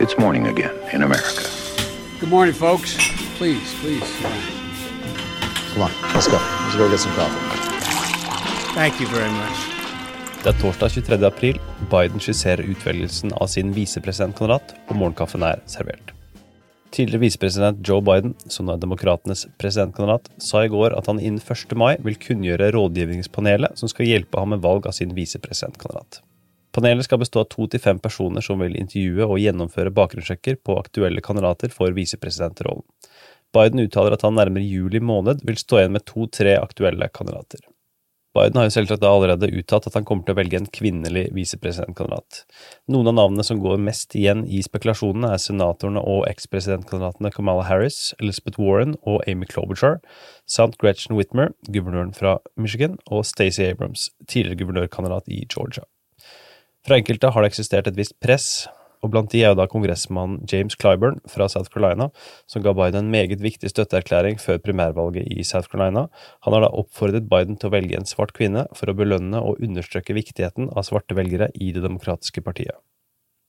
It's morning again in America. Good morning, folks. Please, please. Come on, let's go. Let's go get some coffee. Thank you very much. Det er torsdag 23. april. Biden skisserer utvelgelsen av sin visepresidentkandidat, og morgenkaffen er servert. Tidligere visepresident Joe Biden, som nå er demokratenes presidentkandidat, sa i går at han innen 1. mai vil kunngjøre rådgivningspanelet som skal hjelpe ham med valg av sin visepresidentkandidat. Panelet skal bestå av to til fem personer som vil intervjue og gjennomføre bakgrunnssjekker på aktuelle kandidater for visepresidentrollen. Biden uttaler at han nærmere juli måned vil stå igjen med to–tre aktuelle kandidater. Biden har jo selvsagt allerede uttalt at han kommer til å velge en kvinnelig visepresidentkandidat. Noen av navnene som går mest igjen i spekulasjonene, er senatorene og ekspresidentkandidatene Kamala Harris, Elizabeth Warren og Amy Klobuchar, samt Gretchen Whitmer, guvernøren fra Michigan, og Stacey Abrams, tidligere guvernørkandidat i Georgia. Fra enkelte har det eksistert et visst press, og blant de er jo da kongressmann James Clyburn fra South Carolina, som ga Biden en meget viktig støtteerklæring før primærvalget i South Carolina. Han har da oppfordret Biden til å velge en svart kvinne for å belønne og understreke viktigheten av svarte velgere i Det demokratiske partiet.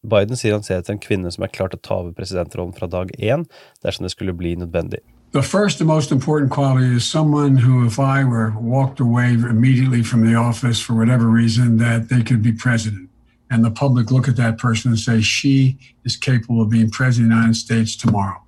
Biden sier han ser etter en kvinne som er klar til å ta over presidentrollen fra dag én, dersom det skulle bli nødvendig. The first and most important quality is someone who, if I were walked away immediately from the office for whatever reason, that they could be president. And the public look at that person and say, she is capable of being president of the United States tomorrow.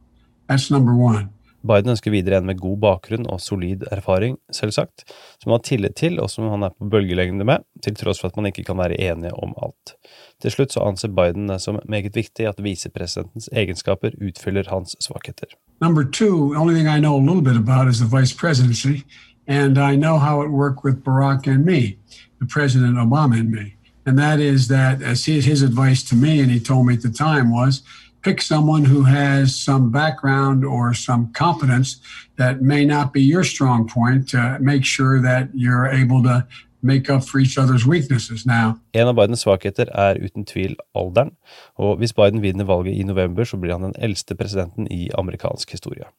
That's number one. Biden ønsker videre en med god bakgrunn og solid erfaring, selvsagt, som han har tillit til og som han er på bølgelengde med, til tross for at man ikke kan være enige om alt. Til slutt så anser Biden det som meget viktig at visepresidentens egenskaper utfyller hans svakheter. Number two, only thing I know a little bit about is the vice presidency, and I know how it worked with Barack and me, the President Obama and me. And that is that as his, his advice to me, and he told me at the time, was pick someone who has some background or some competence that may not be your strong point to make sure that you're able to make up for each other's weaknesses now. En av Bidens svakheter er uten tvil alderen, og hvis Biden vinner valget i november, så blir han den eldste presidenten i amerikansk historie.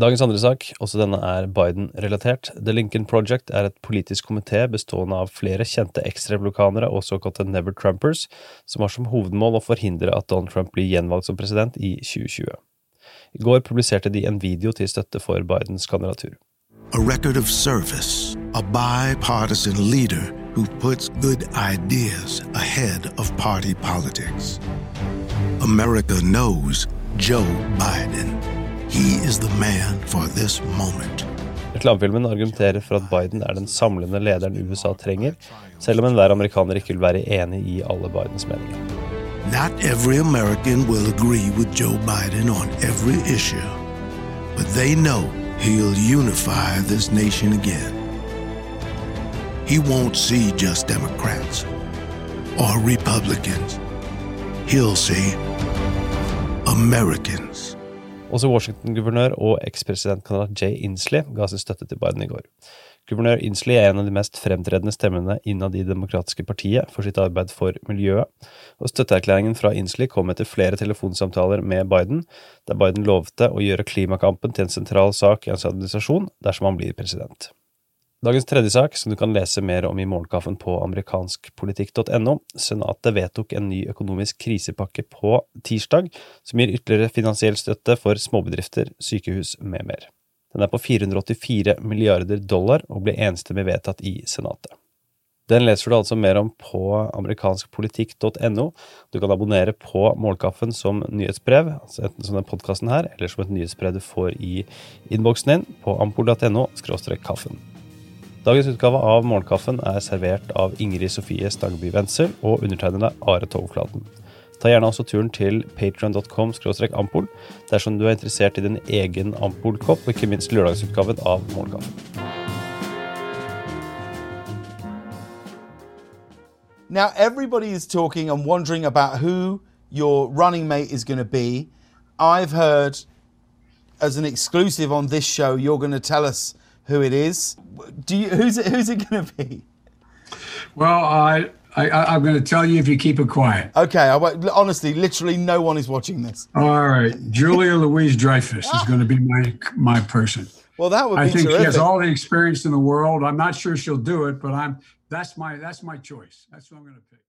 Dagens andre sak, også denne er Biden-relatert. The Lincoln Project er et politisk komité bestående av flere kjente ekstrevolukanere og såkalte Never Trumpers, som har som hovedmål å forhindre at Donald Trump blir gjenvalgt som president i 2020. I går publiserte de en video til støtte for Bidens kandidatur. A record of service, a bipartisan leader who puts good ideas ahead of party politics. America knows Joe Biden. He is the man for this moment. Reklamefilmen argumenterer for at Biden er den samlende lederen USA trenger, selv om enhver amerikaner ikke vil være enig i alle Bidens meninger. Not every American will agree with Joe Biden on every issue, but they know he'll unify this nation again. He won't see just Democrats or Republicans. He'll see Americans. Også Washington-guvernør og ekspresidentkandidat Jay Inslee ga sin støtte til Biden i går. Guvernør Inslee er en av de mest fremtredende stemmene innad i Det demokratiske partiet for sitt arbeid for miljøet, og støtteerklæringen fra Inslee kom etter flere telefonsamtaler med Biden, der Biden lovte å gjøre klimakampen til en sentral sak i hans administrasjon dersom han blir president. Dagens tredje sak, som du kan lese mer om i Morgenkaffen på amerikanskpolitikk.no, Senatet vedtok en ny økonomisk krisepakke på tirsdag, som gir ytterligere finansiell støtte for småbedrifter, sykehus med mer. Den er på 484 milliarder dollar og ble enstemmig vedtatt i Senatet. Den leser du altså mer om på amerikanskpolitikk.no. Du kan abonnere på Målkaffen som nyhetsbrev, altså enten som denne podkasten her, eller som et nyhetsbrev du får i innboksen din på ampol.no – kaffen. Dagens utgave av Morgenkaffen er servert av Ingrid Sofie Stangby Wendsel og undertegnede Are Tovflaten. Ta gjerne også turen til patrion.com ampol dersom du er interessert i din egen Ampol-kopp, og ikke minst lørdagsutgaven av Morgenkaffen. Now, everybody is talking and wondering about who your running mate is going to be. I've heard, as an exclusive on this show, you're going to tell us who it is. Do you, who's it, who's it going to be? Well, I, I, am going to tell you if you keep it quiet. Okay, I, honestly, literally no one is watching this. All right, Julia Louise Dreyfus is going to be my my person. Well, that would I think terrific. she has all the experience in the world. I'm not sure she'll do it, but I'm that's my that's my choice. That's what I'm going to pick.